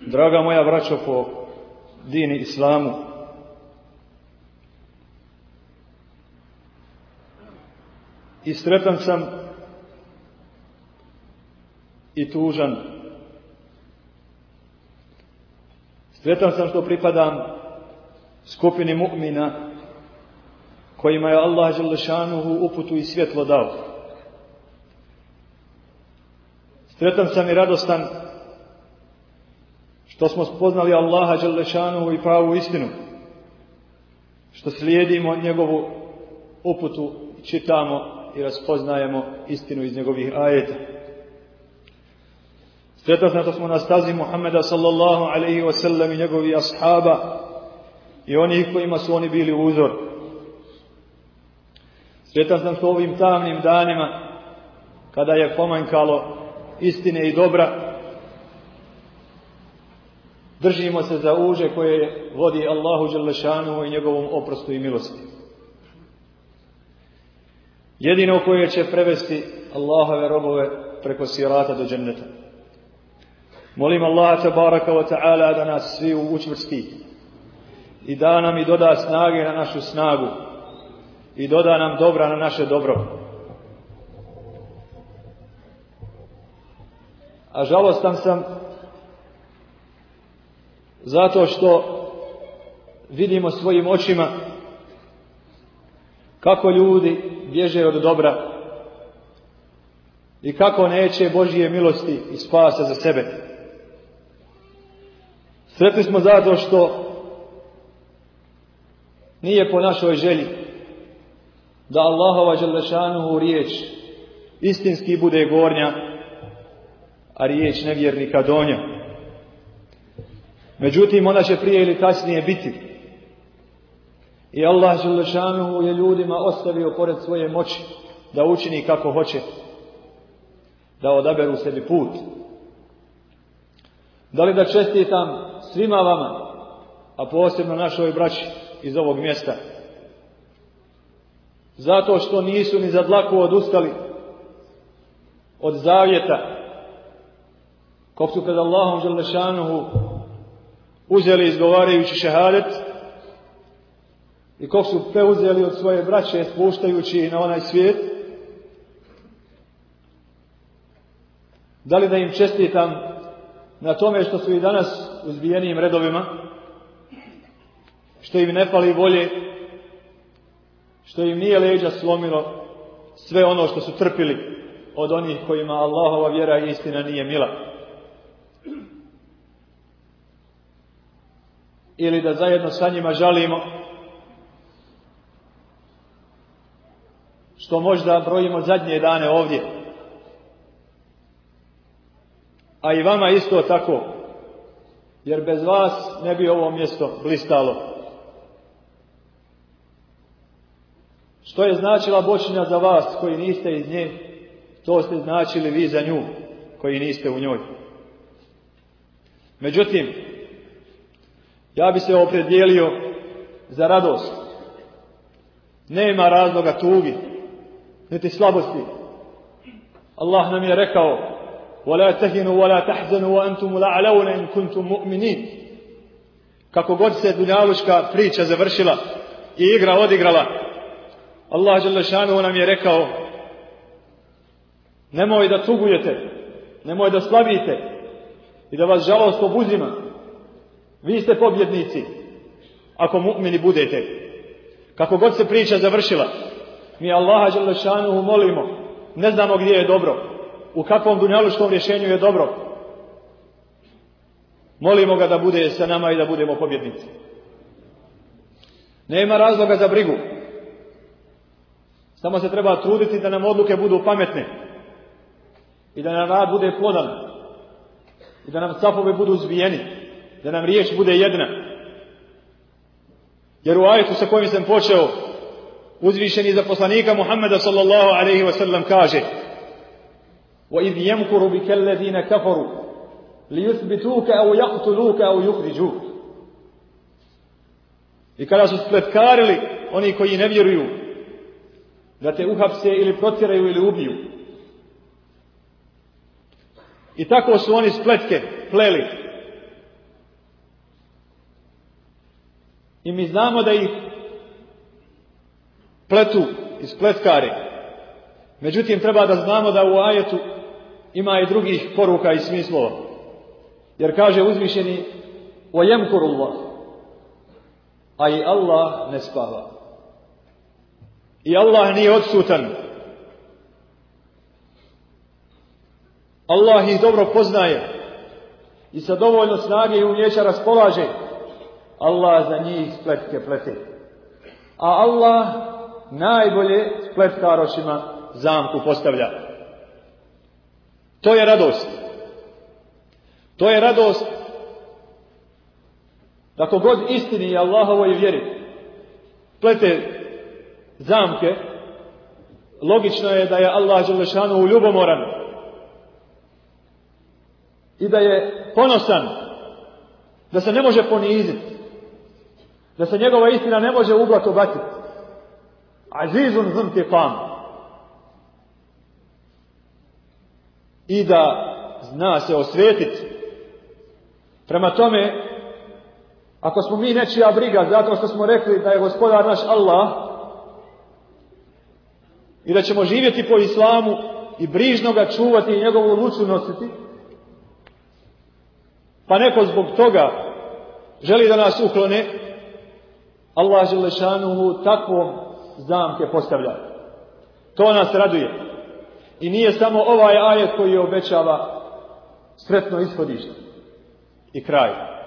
Draga moja braćo po dini islamu, i sretan sam i tužan. Sretan sam što pripadam skupini mu'mina kojima je Allah Želešanuhu uputu i svjetlo dao. Sretan sam i radostan što smo spoznali Allaha i pravu istinu, što slijedimo njegovu uputu, čitamo i raspoznajemo istinu iz njegovih ajeta. Sretno što smo na stazi Muhammeda sallallahu alaihi i njegovi ashaba i onih kojima su oni bili uzor. Sretan sam što ovim tamnim danima, kada je pomanjkalo istine i dobra, Držimo se za uže koje vodi Allahu Đelešanu i njegovom oprostu i milosti. Jedino koje će prevesti Allahove robove preko sirata do dženneta. Molim Allaha baraka wa ta'ala da nas svi učvrsti i da nam i doda snage na našu snagu i doda nam dobra na naše dobro. A žalostan sam zato što vidimo svojim očima kako ljudi bježe od dobra i kako neće Božije milosti i spasa za sebe. Sretni smo zato što nije po našoj želji da Allahova u riječ istinski bude gornja, a riječ nevjernika donja. Međutim, ona će prije ili kasnije biti. I Allah Želešanuhu je ljudima ostavio pored svoje moći da učini kako hoće, da odaberu sebi put. Da li da čestitam svima vama, a posebno našoj braći iz ovog mjesta, zato što nisu ni za dlaku odustali od zavjeta kog su kada Allahom Želešanuhu uzeli izgovarajući šehadet i kog su preuzeli od svoje braće spuštajući na onaj svijet. Da li da im čestitam na tome što su i danas u redovima, što im ne pali volje, što im nije leđa slomilo sve ono što su trpili od onih kojima Allahova vjera i istina nije mila. ili da zajedno sa njima žalimo što možda brojimo zadnje dane ovdje. A i vama isto tako, jer bez vas ne bi ovo mjesto blistalo. Što je značila bočina za vas koji niste iz nje, to ste značili vi za nju koji niste u njoj. Međutim, ja bi se opredijelio za radost. Nema razloga tugi, niti slabosti. Allah nam je rekao وَلَا تَهِنُوا وَلَا تَحْزَنُوا وَأَنْتُمُ لَعْلَوْنَ كُنْتُمْ مُؤْمِنِينَ Kako god se dunjavuška priča završila i igra odigrala, Allah on nam je rekao nemoj da tugujete, nemoj da slabite i da vas žalost obuzima vi ste pobjednici, ako mu'mini budete. Kako god se priča završila, mi Allaha želešanuhu molimo, ne znamo gdje je dobro, u kakvom dunjaluškom rješenju je dobro. Molimo ga da bude sa nama i da budemo pobjednici. Nema razloga za brigu. Samo se treba truditi da nam odluke budu pametne i da nam rad bude podan i da nam capove budu zbijeni da nam riječ bude jedna. Jer u ajetu sa kojim sam počeo, uzvišeni za poslanika Muhammeda sallallahu alaihi wasallam kaže وَإِذْ يَمْكُرُ بِكَ الَّذِينَ كَفَرُوا لِيُثْبِتُوكَ أَوْ يَقْتُلُوكَ أَوْ يُخْرِجُوكَ I kada su spletkarili oni koji ne vjeruju da te uhapse ili protjeraju ili ubiju. I tako su oni spletke pleli I mi znamo da ih pletu iz pletkare. Međutim, treba da znamo da u ajetu ima i drugih poruka i smislova. Jer kaže uzvišeni وَيَمْكُرُ اللَّهِ A i Allah ne spava. I Allah nije odsutan. Allah ih dobro poznaje i sa dovoljno snage i umjeća raspolaže Allah za njih spletke plete. A Allah najbolje spletkarošima zamku postavlja. To je radost. To je radost da kogod istini i Allahovoj vjeri plete zamke, logično je da je Allah u ljubomoran i da je ponosan da se ne može poniziti da se njegova istina ne može u ublato Azizun pam I da zna se osvetiti. Prema tome, ako smo mi nečija briga zato što smo rekli da je gospodar naš Allah i da ćemo živjeti po islamu i brižno ga čuvati i njegovu luču nositi, pa neko zbog toga želi da nas uklone, Allah Želešanuhu takvom zamke postavlja. To nas raduje. I nije samo ovaj ajet koji obećava sretno ishodište i kraj.